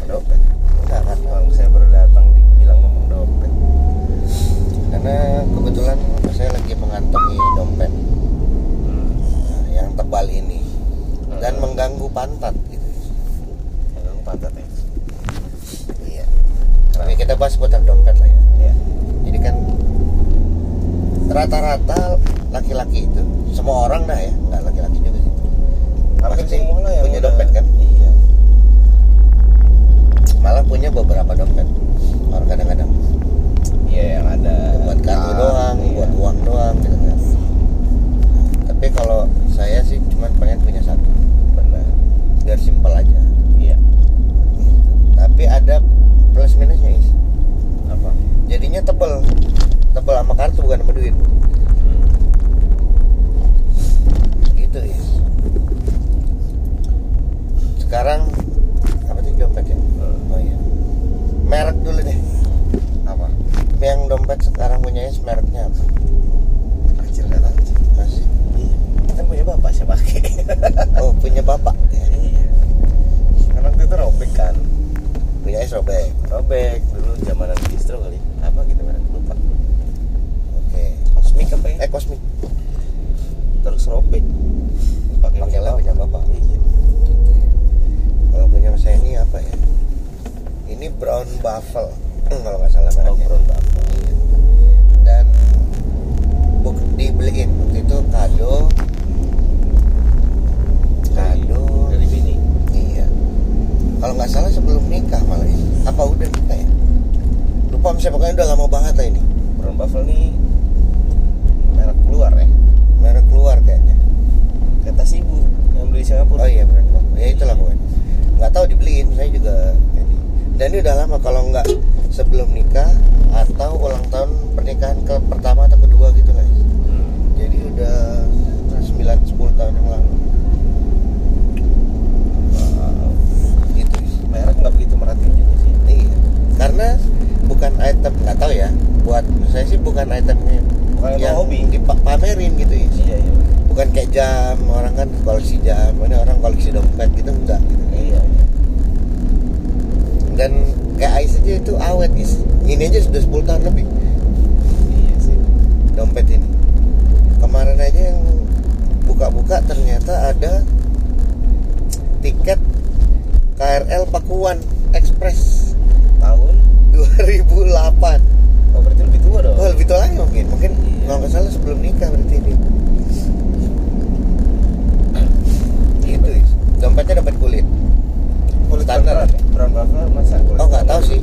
Kenapa dompet? Karena Bang saya baru datang dibilang ngomong dompet. karena kebetulan saya lagi mengantongi dompet nah, yang tebal ini dan Hmm. mengganggu pantat gitu. Enggak pantat ya. Iya. Tapi kita bahas seputar dompet lah ya. Iya. Jadi kan rata-rata laki-laki itu semua orang dah ya, nggak laki-laki juga sih. Hampir semua lah yang punya dompet kan? Malah punya beberapa dompet. Orang kadang-kadang Iya yang ada buat kartu Ah, doang, iya. buat uang doang gitu kan. Tapi kalau saya sih cuma pengen punya satu, Benar. biar simpel aja. Iya. Tapi ada plus minusnya is. Apa? Jadinya tebel, tebel sama kartu bukan sama duit. Hmm. gitu ya sekarang apa sih dompet ya Hmm. oh iya merek dulu deh Apa? yang dompet sekarang punya mereknya apa Kecil nggak tahu sih. masih Iya. Kan punya bapak saya pakai. oh punya bapak ya. Iya. Karena waktu itu robek kan. punya es robek Robek dulu zamanan distro kali. Apa gitu kan? Lupa. oke Kosmik apa ya? eh kosmik terus robek pakai Pakailah punya bapak. iya. Kalau punya saya ini apa ya? Ini brown buffalo kalau nggak salah oh brown bapak Iya. dan buk, dibeliin. Waktu itu kado. Kado. dari bini? Iya. Kalau nggak salah sebelum nikah malah ya. apa udah nikah ya? Lupa misalnya pokoknya udah lama banget lah ini. Brown buffalo nih merek keluar ya merek keluar kayaknya. Kata si ibu yang beli Singapura. Oh iya benar ya itulah pokoknya. Nggak tahu dibeliin saya juga dan ini udah lama kalau nggak sebelum nikah atau ulang tahun pernikahan ke pertama atau kedua gitu lah Hmm. jadi udah 9 10 tahun yang lalu Wow. gitu merek nggak begitu merhatiin juga sih iya karena bukan item nggak tahu ya buat saya sih bukan itemnya Bukan yang hobi. dipamerin gitu ya iya iya bukan kayak jam orang kan koleksi jam ini orang koleksi dompet gitu enggak gitu iya dan kayak Ais aja itu awet is ini aja sudah 10 tahun lebih iya sih dompet ini kemarin aja yang buka-buka ternyata ada tiket KRL Pakuan Express tahun 2008 oh berarti lebih tua dong oh lebih tua lagi mungkin mungkin Iya. kalau nggak salah sebelum nikah berarti ini gitu is dompetnya dapat kulit kulit standar. beneran ya? brown buffalo masa kulit oh nggak tahu sih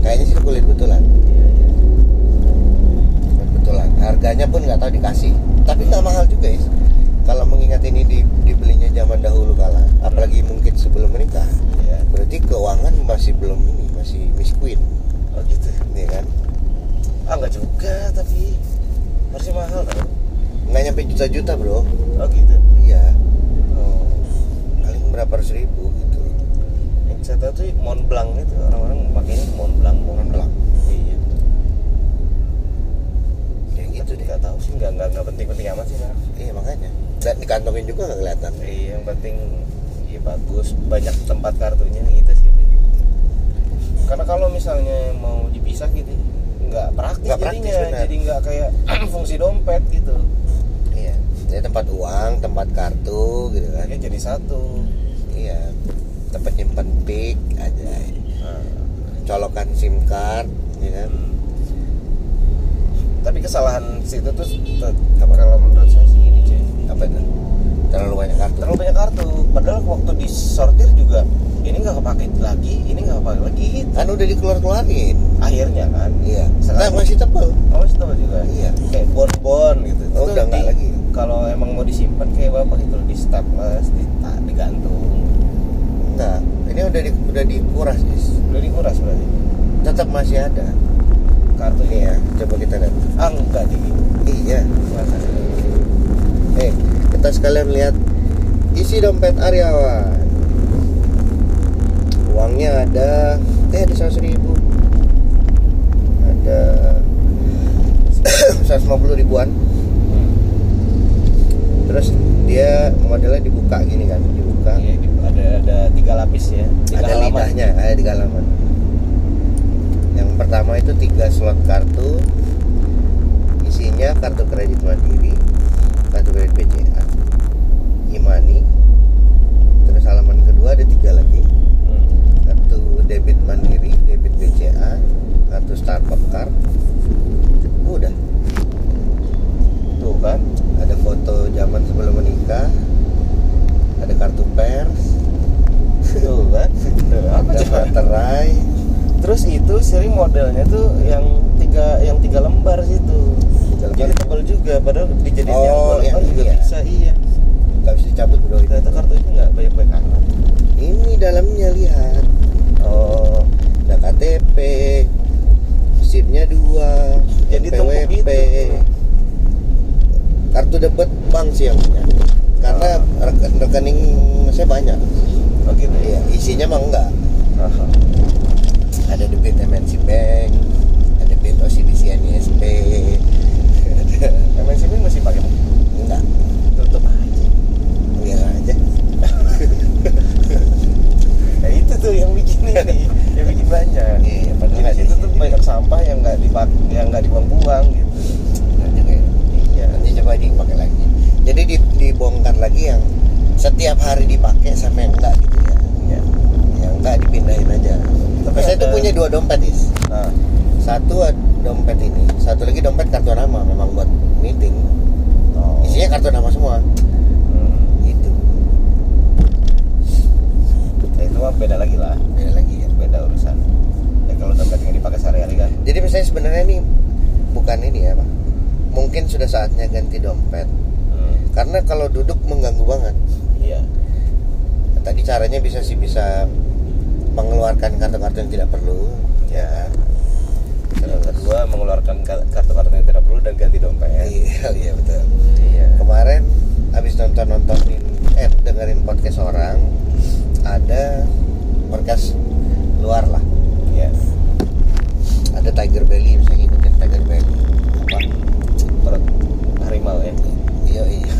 kayaknya sih kulit betulan iya iya betulan harganya pun nggak tahu dikasih tapi nggak mahal juga is kalau mengingat ini di, dibelinya zaman dahulu kala apalagi mungkin sebelum menikah iya berarti keuangan masih belum ini masih miskin oh gitu ya kan ah nggak juga tapi harusnya mahal tau nggak nyampe juta-juta bro oh gitu iya oh paling berapa ratus ribu gitu. Yang saya tahu tuh Mont Blanc itu orang-orang makanya Mont Blanc Mont Blanc. iya. Kayak gitu deh. nggak tahu sih nggak nggak nggak penting-penting amat sih Pak. iya makanya. Dan dikantongin juga nggak kelihatan. Iya yang penting ya bagus. Banyak tempat kartunya gitu sih karena kalau misalnya mau dipisah gitu nggak praktis Nggak praktis, jadinya. benar. jadi nggak kayak fungsi dompet gitu. Iya. Jadi tempat uang tempat kartu gitu kan. Ya jadi satu iya tempat nyimpan pik aja. Nah, colokan sim card ya kan? Tapi kesalahan situ tuh te- kalau menurut saya sih ini cuy apa itu? Terlalu banyak kartu. Terlalu banyak kartu. Padahal waktu disortir juga ini nggak kepake lagi ini nggak kepake lagi. Gitu. kan udah dikeluar keluarin akhirnya kan? Iya. Sekarang- nah, masih tebel. Oh masih tahu juga? Iya. kayak bon-bon gitu. Oh, udah nggak lagi. Kalau emang mau disimpan kayak bapak gitu di staples di, digantung enggak ini udah di, udah dikuras Is. udah dikuras berarti tetap masih ada kartu Ini ya, coba kita lihat. ah enggak di Iya. masa Eh, kita sekalian lihat isi dompet Aryawan. Uangnya ada, eh ada seratus ribu, ada 150 ribuan. Terus dia modelnya dibuka gini kan, dibuka. Iya, ada ada tiga lapis ya tiga ada halaman. lidahnya, ada tiga halaman. Yang pertama itu tiga slot kartu, isinya kartu kredit mandiri, kartu kredit BCA, Imani. Terus halaman kedua ada tiga lagi, Hmm. kartu debit mandiri, debit BCA, kartu Starbucks card. Udah, tuh kan ada foto zaman sebelum menikah, ada kartu pers, tuh kan Tuh, apa ada coba materai. terus itu sering modelnya tuh yang tiga yang tiga lembar situ Tiga lembar. jadi tebal juga padahal dijadiin Oh, yang dua lembar yang juga iya. bisa iya Gak bisa dicabut bro itu. ternyata kartunya nggak banyak banyak amat Ini dalamnya lihat. oh Ada KTP, SIM-nya dua, Jadi NPWP, gitu. Kartu debit bank sih yang punya. Karena rek- rekening saya banyak. oh gitu Iya, isinya mah enggak. Ada debit MNC Bank, ada debit OCBC NISP, ada MNCB masih pakai enggak. tutup aja Biar aja. nah itu tuh yang bikin ini yang bikin banyak Iya, padahal situ diisi. tuh banyak sampah yang nggak dipak yang nggak dibuang-buang gitu Nanti kayak iya nanti coba dipakai lagi. Jadi di, dibongkar lagi yang setiap hari dipakai sama yang enggak gitu ya. Iya. Yang enggak dipindahin aja. Tapi saya tuh ada- punya dua dompet is. Nah. Satu dompet ini. Satu lagi dompet kartu nama memang buat meeting. Oh. isinya kartu nama semua. Hmm. gitu. Ya, itu mah beda lagi lah. Beda lagi ya. Beda urusan. Ya kalau dompet yang dipakai sehari-hari kan. Jadi misalnya sebenarnya ini bukan ini ya pak mungkin sudah saatnya ganti dompet. Hmm. karena kalau duduk mengganggu banget. Iya. Tadi caranya bisa sih bisa mengeluarkan kartu-kartu yang tidak perlu ya. Yang kedua mengeluarkan ka- kartu-kartu yang tidak perlu dan ganti dompet. Iya iya betul. Iya. Kemarin habis nonton nontonin eh dengerin podcast orang ada podcast luar lah. Iya ada Tiger Belly bisa ngikutin Tiger Belly apa perut harimau ya. Iya iya.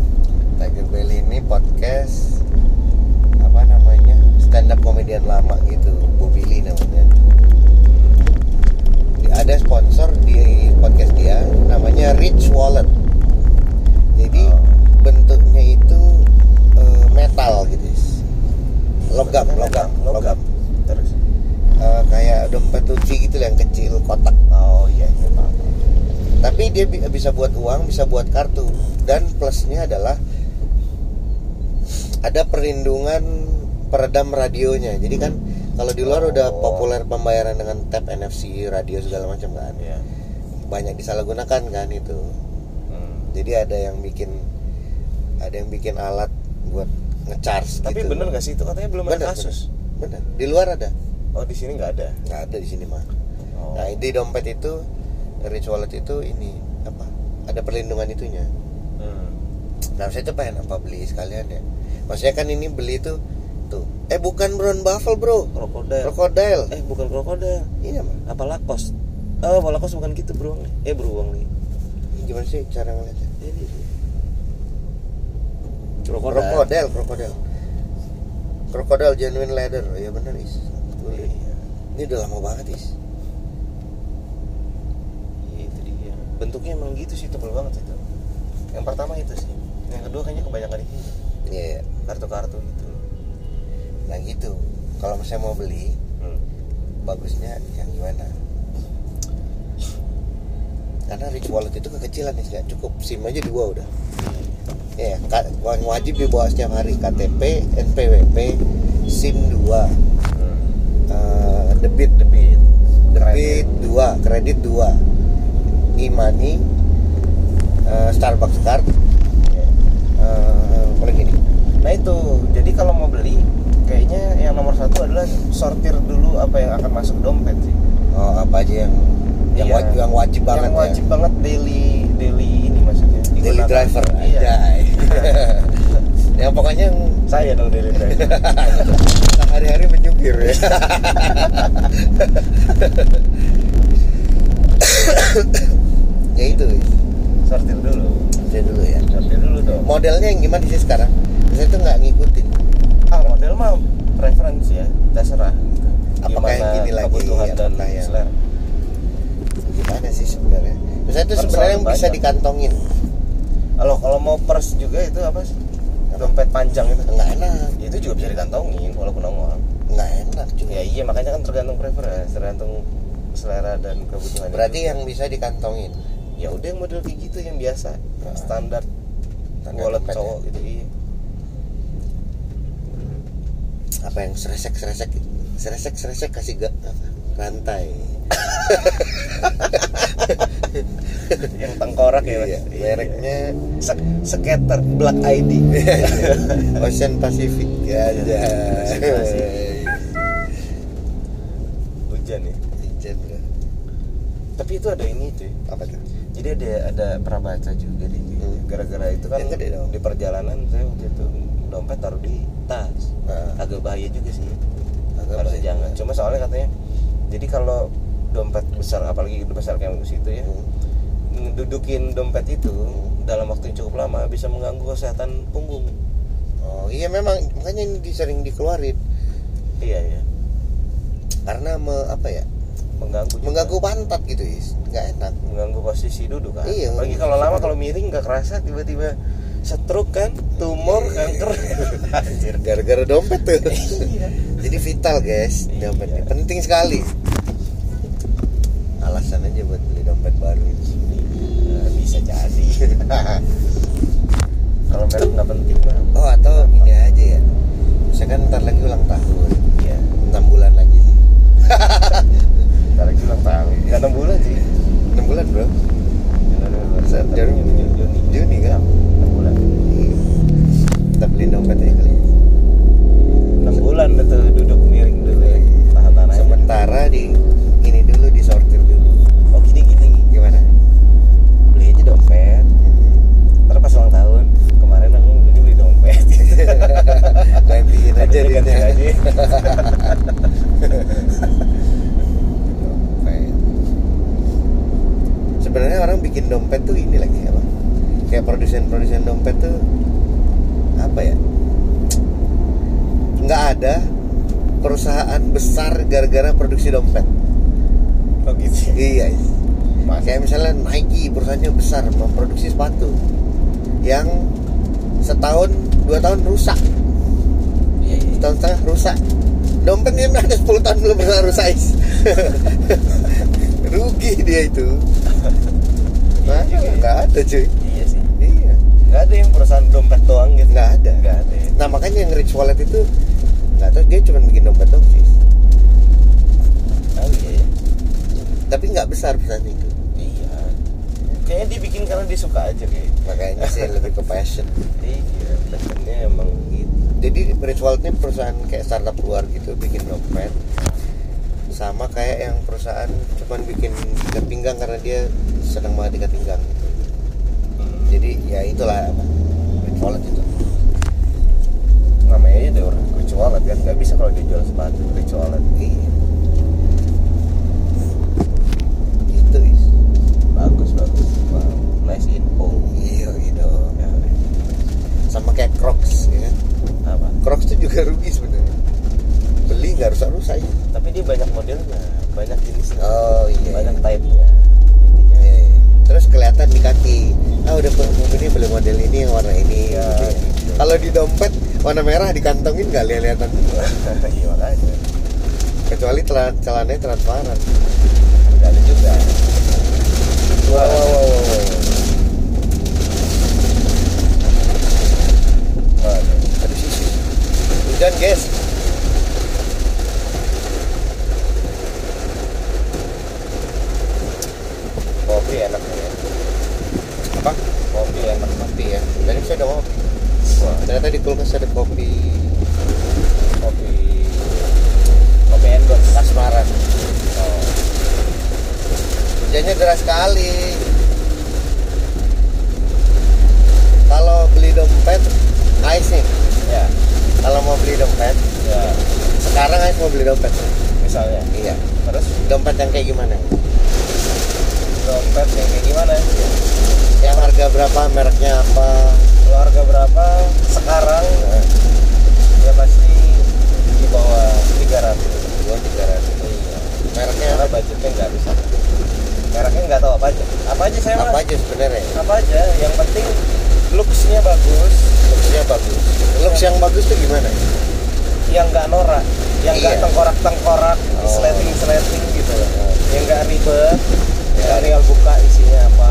Tiger Belly ini podcast apa namanya stand up komedian lama gitu Bu Billy namanya. Ada sponsor di podcast dia namanya Rich Wallet. Jadi Oh. bentuknya itu eh, metal gitu. Logam logam logam. terus? Eh, kayak dompet Luffy gitu yang kecil kotak. Oh tapi dia bi- bisa buat uang bisa buat kartu. Dan plusnya adalah ada perlindungan peredam radionya. Jadi kan kalau di luar udah Oh. populer pembayaran dengan tap NFC radio segala macam kan. Iya. Banyak disalahgunakan kan itu. Hmm. jadi ada yang bikin ada yang bikin alat buat ngecharge tapi gitu. bener gak sih? Itu katanya belum Bener, ada kasus bener. Di luar ada. Oh di sini nggak ada? Nggak ada di sini mah. Oh. nah di dompet itu rich wallet itu ini apa ada perlindungan itunya. Hmm. Nah saya tuh pengen apa beli sekalian ya. Maksudnya kan ini beli tuh Tuh Eh bukan brown buffalo bro. Krokodil. Krokodil. Eh bukan krokodil. Ini apa? apa lakos? Oh lakos bukan gitu beruang nih. Eh beruang nih. Ini gimana sih cara ngeliatnya? ini krokodil. Krokodil. Krokodil. Krokodil genuine leather. Ya bener is. Iya. Ini udah lama banget is Iya, itu dia bentuknya emang gitu sih tebal banget itu. Yang pertama itu sih. Yang kedua kayaknya kebanyakan ini Iya. Kartu-kartu gitu. Nah gitu. Kalau misalnya mau beli hmm. Bagusnya yang gimana? Karena rich wallet itu kekecilan nih nggak cukup SIM aja dua udah. Ya yang wajib dibawa setiap hari. KTP NPWP SIM 2 Hmm. eh, debit. Debit. Debit 2 kredit 2 e-money eh, Starbucks card Ya. eh, nih nah itu. Jadi kalau mau beli kayaknya yang nomor satu adalah sortir dulu apa yang akan masuk dompet sih. Oh apa aja yang yang Iya. wajib yang wajib banget yang wajib ya. banget daily daily ini maksudnya. Daily driver iya. yang pokoknya yang saya dong daily driver. Hari-hari menyupir ya ya itu sortir dulu. Saya dulu ya. Sortir dulu dong modelnya yang gimana sih sekarang? Saya tuh nggak ngikutin. Ah model mah preference ya terserah gitu. Apakah yang gini lagi, kebutuhan dan apakah yang- selera gimana sih sebenarnya? Saya tuh Kan sebenarnya yang bisa banyak. dikantongin. Kalau kalau mau purse juga itu apa sih? Dompet panjang itu. Nggak enak. Itu juga bisa dikantongin walaupun nongol. Nggak enak juga. Ya iya makanya kan tergantung preference tergantung selera dan kebutuhan berarti itu. yang bisa dikantongin ya udah yang model kayak gitu yang biasa. Nah. standar Standar wallet dompet cowok gitu iya. Apa yang seresek seresek seresek seresek kasih gak rantai. Yang tengkorak ya Iya, Mas? mereknya Se- skater black ID Ocean Pacific ya aja Ocean Pacific. hujan ya? Hujan, bro. tapi itu ada ini cuy. Apa tuh jadi ada ada pernah baca juga di Hmm. gara-gara itu kan gede dong. di perjalanan saya waktu itu dompet taruh di tas Nah. agak bahaya juga sih Agak harusnya bahaya. jangan cuma soalnya katanya jadi kalau dompet besar apalagi besar kayak situ ya Hmm. dudukin dompet itu dalam waktu yang cukup lama bisa mengganggu kesehatan punggung oh iya memang makanya ini sering dikeluarin iya iya karena me, apa ya mengganggu juga. mengganggu pantat gitu is. Nggak enak. Mengganggu posisi duduk kan? Iya, mengganggu kalau lama kalau miring nggak kerasa tiba-tiba stroke kan? Tumor kanker anjir gara-gara dompet tuh. Iya. Jadi vital guys Iya. dompet ini. Penting sekali. Alasan aja buat beli dompet baru itu Nah, bisa jadi. Kalau merek nggak penting mah oh atau ini aja ya. Misalkan ntar lagi ulang tahun. Iya. 6 bulan lagi sih ntar lagi ulang tahun nggak enam bulan sih 6 bulan bro Set, Juni. Juni Juni Juni kan enam bulan Iya. kita beli dompet aja kali ya. enam bulan betul duduk miring dulu ya tahan tahan aja sementara di ini dulu disortir dulu oh gini gini gimana beli aja dompet ntar pas ulang tahun kemarin aku ini beli dompet gantiin aja Gantiin duitnya. aja. Dompet. sebenarnya orang bikin dompet tuh ini lagi apa kayak produsen-produsen dompet tuh apa ya nggak ada perusahaan besar gara-gara produksi dompet. Oh gitu iya Mas. kayak misalnya Nike perusahaannya besar memproduksi sepatu yang setahun dua tahun rusak. Iya iya. Setahun setengah rusak. Dompetnya udah ada 10 tahun belum pernah rusak rugi dia itu. Iya Mana juga ya. nggak ada cuy. Iya sih. Iya. Nggak ada yang perusahaan dompet doang gitu. Nggak ada. Nggak ada ya. nah makanya yang rich wallet itu nggak tahu dia cuma bikin dompet dong sih. Oh iya ya. Tapi nggak besar perusahaan itu. Iya. Kayaknya dia bikin karena dia suka aja kayak makanya sih lebih ke passion. Iya passionnya emang gitu. Jadi wallet ini perusahaan kayak startup luar gitu bikin dompet. Sama kayak yang perusahaan cuman bikin ikat pinggang karena dia senang banget ikat pinggang. Gitu. Hmm. jadi ya itulah apa wallet itu. Namanya aja deh rich wallet kan? Nggak bisa kalau dia jual sepatu wallet iya. Itu is. Bagus bagus. Wow nice info. Iya gitu ya, sama kayak Crocs ya kan? Apa? Crocs tuh juga rugi sebenarnya. Beli nggak rusak rusak ya? Tapi dia banyak modelnya banyak jenisnya. Oh iya banyak iya. type-nya. Jadinya Iya, iya. terus kelihatan di kaki. Ah udah ini beli model ini warna ini. Ya, gitu ya. gitu. kalau di dompet warna merah dikantongin nggak kelihatan iya makanya. Kecuali celana celananya transparan. Nggak ada juga. Wow wow wow, wow, wow. Waduh. ada sisi. Hujan guys. Kopi enak ya. Apa? Kopi enak kopi ya. Tadi saya udah kopi Wah, ternyata di kulkas ada kopi. Kopi. Kopi endorse kasmaran. Oh. hujan bedanya deras sekali. Kalau beli dompet Ais nih. Ya. Kalau mau beli dompet ya. sekarang Ais mau beli dompet. Misalnya? Iya. Terus? Dompet yang kayak gimana? Dompet yang kayak gimana? Yang harga berapa mereknya apa kalau harga berapa? Sekarang Nah, ya pasti di bawah 300 dua tiga ratus. Iya. Mereknya? Karena budgetnya nggak bisa. Mereknya nggak tahu apa aja. Apa aja saya apa aja sebenarnya? Apa aja. Yang penting looksnya bagus. Looksnya bagus. Looks yang bagus tuh gimana? Yang nggak norak. Yang nggak Iya. tengkorak tengkorak Oh. sleting sleting gitu Oh. yang nggak ribet Ya. nggak tinggal buka isinya apa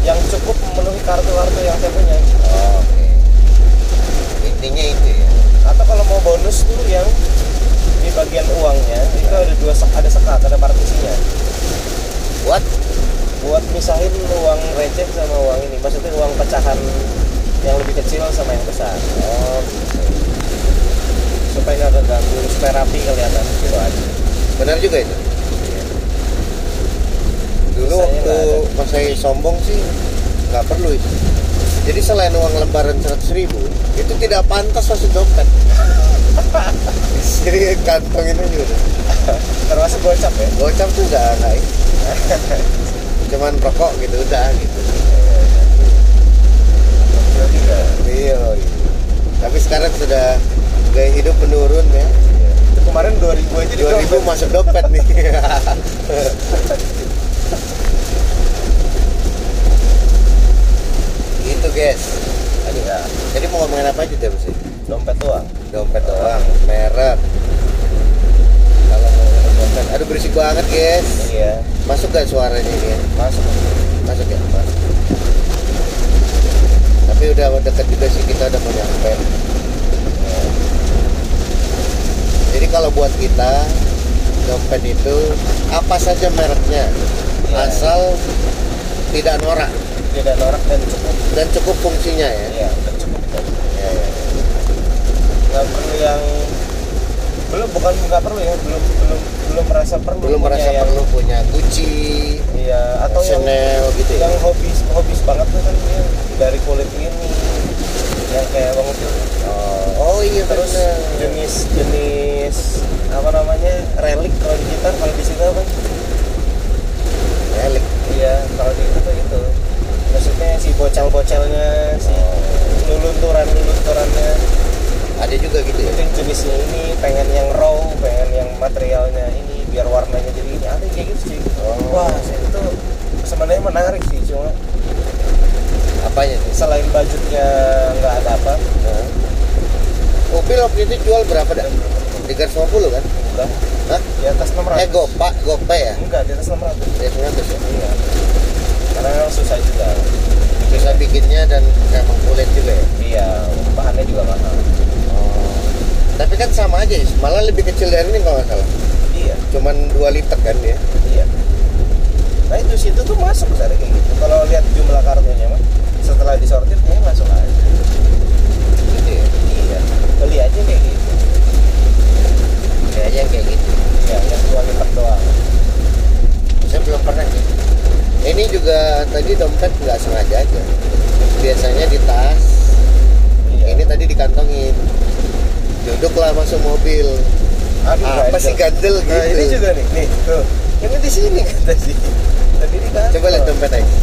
yang cukup memenuhi kartu-kartu yang saya punya Oh, oke intinya itu ya atau kalau mau bonus tuh yang di bagian uangnya itu ada dua sek- ada sekat ada partisinya buat buat misahin uang receh sama uang ini maksudnya uang pecahan yang lebih kecil sama yang besar oh gitu. supaya nggak keganggu supaya rapi kelihatan gitu aja benar juga itu. Dulu Saya waktu mas saya sombong sih nggak perlu itu. Jadi selain uang lembaran 100 ribu itu tidak pantas masuk dompet. Jadi kantong ini juga. Termasuk gocap ya? Gocap tuh udah nggak ini. cuman rokok gitu udah gitu. Gokil juga iya iya. tapi sekarang sudah gaya hidup menurun ya kemarin 2000 aja di 2000 dompet. masuk dompet nih. Gitu guys. Aduh, ya. jadi mau ngomongin apa aja terus sih? Dompet doang. Dompet doang. Merek. Kalau mau dompet. Aduh berisik banget guys. Iya. Masuk gak suaranya ini? Ya? masuk. Masuk ya? Masuk. Tapi udah deket juga sih kita udah mau nyampe Ya. Jadi kalau buat kita dompet itu apa saja mereknya? Iya. asal tidak norak. Tidak norak dan cukup. Dan cukup fungsinya ya? Iya udah cukup ya, ya. nggak perlu yang belum bukan nggak perlu ya belum belum belum merasa perlu belum merasa yang- perlu punya Gucci iya atau yang Chanel gitu ya? yang hobis hobis banget tuh kan dia dari kulit ini yang kayak bang itu. Oh, oh iya terus bener. jenis jenis apa namanya relik kalau di kita kalau di sini apa Relik. iya kalau di itu tuh itu maksudnya si bocel-bocelnya si lulunturan lulunturannya ada juga gitu ya itu yang jenisnya ini pengen yang raw pengen yang materialnya ini biar warnanya jadi ini ada kayak gitu sih Oh. wah itu sebenarnya menarik sih cuma apanya nih selain budgetnya nggak ada apa Nah. Mobil waktu itu jual berapa dah 350 kan? Enggak. Hah? di atas 600 eh gopak gope ya? Enggak di atas 600 ya 900 ya? Iya. Karena memang susah juga. Bisa bikinnya dan emang kulit juga ya? Iya bahannya juga mahal. Oh. tapi kan sama aja Is. malah lebih kecil dari ini kalau nggak salah. Iya. Cuman 2 liter kan dia. Iya. Nah itu situ tuh masuk dari kayak gitu. Kalau lihat jumlah kartunya mah setelah disortir kayaknya masuk aja. ya beli aja kayak gitu. Kayaknya yang kayak gitu. Ya yang dua lipat doang. Saya belum pernah sih. Ini juga tadi dompet nggak sengaja aja. Biasanya di tas. Iya. Ini tadi dikantongin. Duduklah masuk mobil. Aduh, apa sih gandel gitu? nah ini juga nih. Nih tuh. Ini di sini kata sih tadi di kantor coba lihat dompet Ice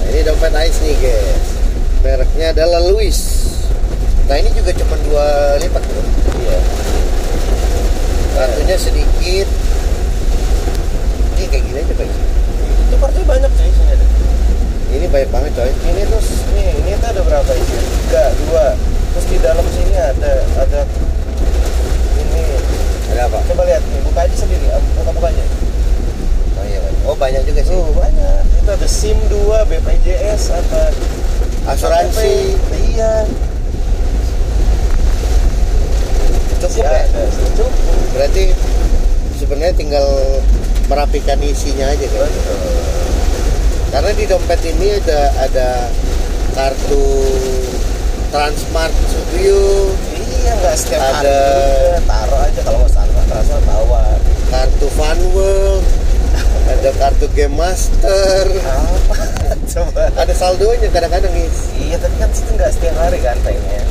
nah, ini dompet Ice nih guys. Mereknya adalah Louis nah ini juga cuma dua lipat bro. Iya. Kartunya sedikit. Ini kayak gini aja guys itu kartunya banyak cuy sini ada. Ini banyak banget coy. Ini terus nih ini tuh ada berapa isinya tiga dua. Terus di dalam sini ada ada ini. Ada apa? Coba lihat nih buka aja sendiri buka buka aja oh iya oh banyak juga sih. Tuh banyak. Itu ada SIM 2 BPJS apa? Asuransi. Iya cukup ya? Ada sih. cukup berarti sebenarnya tinggal merapikan isinya aja kan? Betul. karena di dompet ini ada ada kartu Transmart Studio. Iya nggak setiap Ada- juga. taruh aja kalau nggak salah bawa. kartu Fun World ada kartu game master. Coba. Ada saldonya kadang-kadang guys iya tapi kan situ nggak setiap hari kan pengen.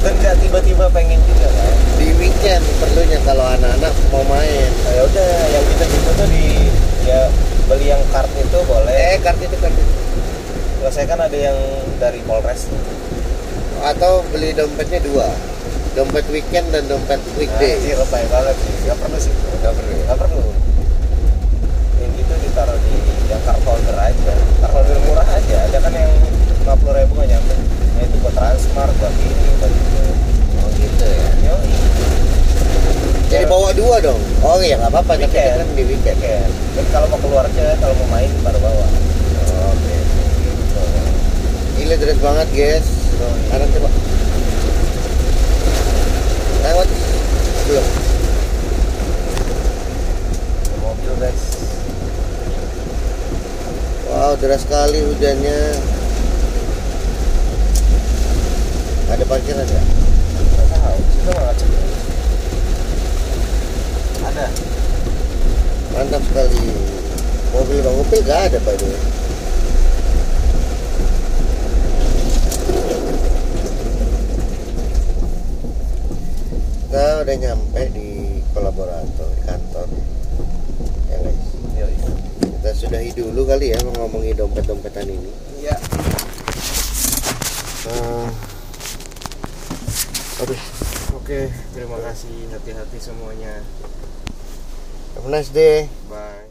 Dan nggak tiba-tiba pengen juga kan weekend perlunya kalau anak-anak mau main. Nah, ya udah yang kita gitu tuh di ya beli yang kart itu boleh. Eh kartu itu itu. kalau saya kan ada yang dari Polres. Atau beli dompetnya dua. Dompet weekend dan dompet Nah, weekday sih lebay banget sih. Nggak perlu sih. Nggak perlu ya? nggak perlu. Yang gitu ditaruh di yang card holder aja. Card holder murah aja ada kan yang 50 ribu nggak nyampe nah itu buat transmart buat ini buat itu oh gitu ya Yoi. jadi bawa dua dong oh iya nggak apa-apa tapi Weekend. kan di weekend jadi kalau mau keluar aja, kalau mau main baru bawa. oke Gitu. gila banget guys kanan coba lewat belum Mobil guys. wow deras sekali hujannya ada parkiran ya Nggak tahu, kita nggak ngecek. Ada. Mantap sekali. Mobil bang mobil gak ada the way kita udah nyampe di kolaborator di kantor. Ya guys. Yoi. kita sudahi dulu kali ya ngomongin dompet-dompetan ini. Iya. Aduh Oke, terima kasih. Hati-hati semuanya. Have a nice day Bye.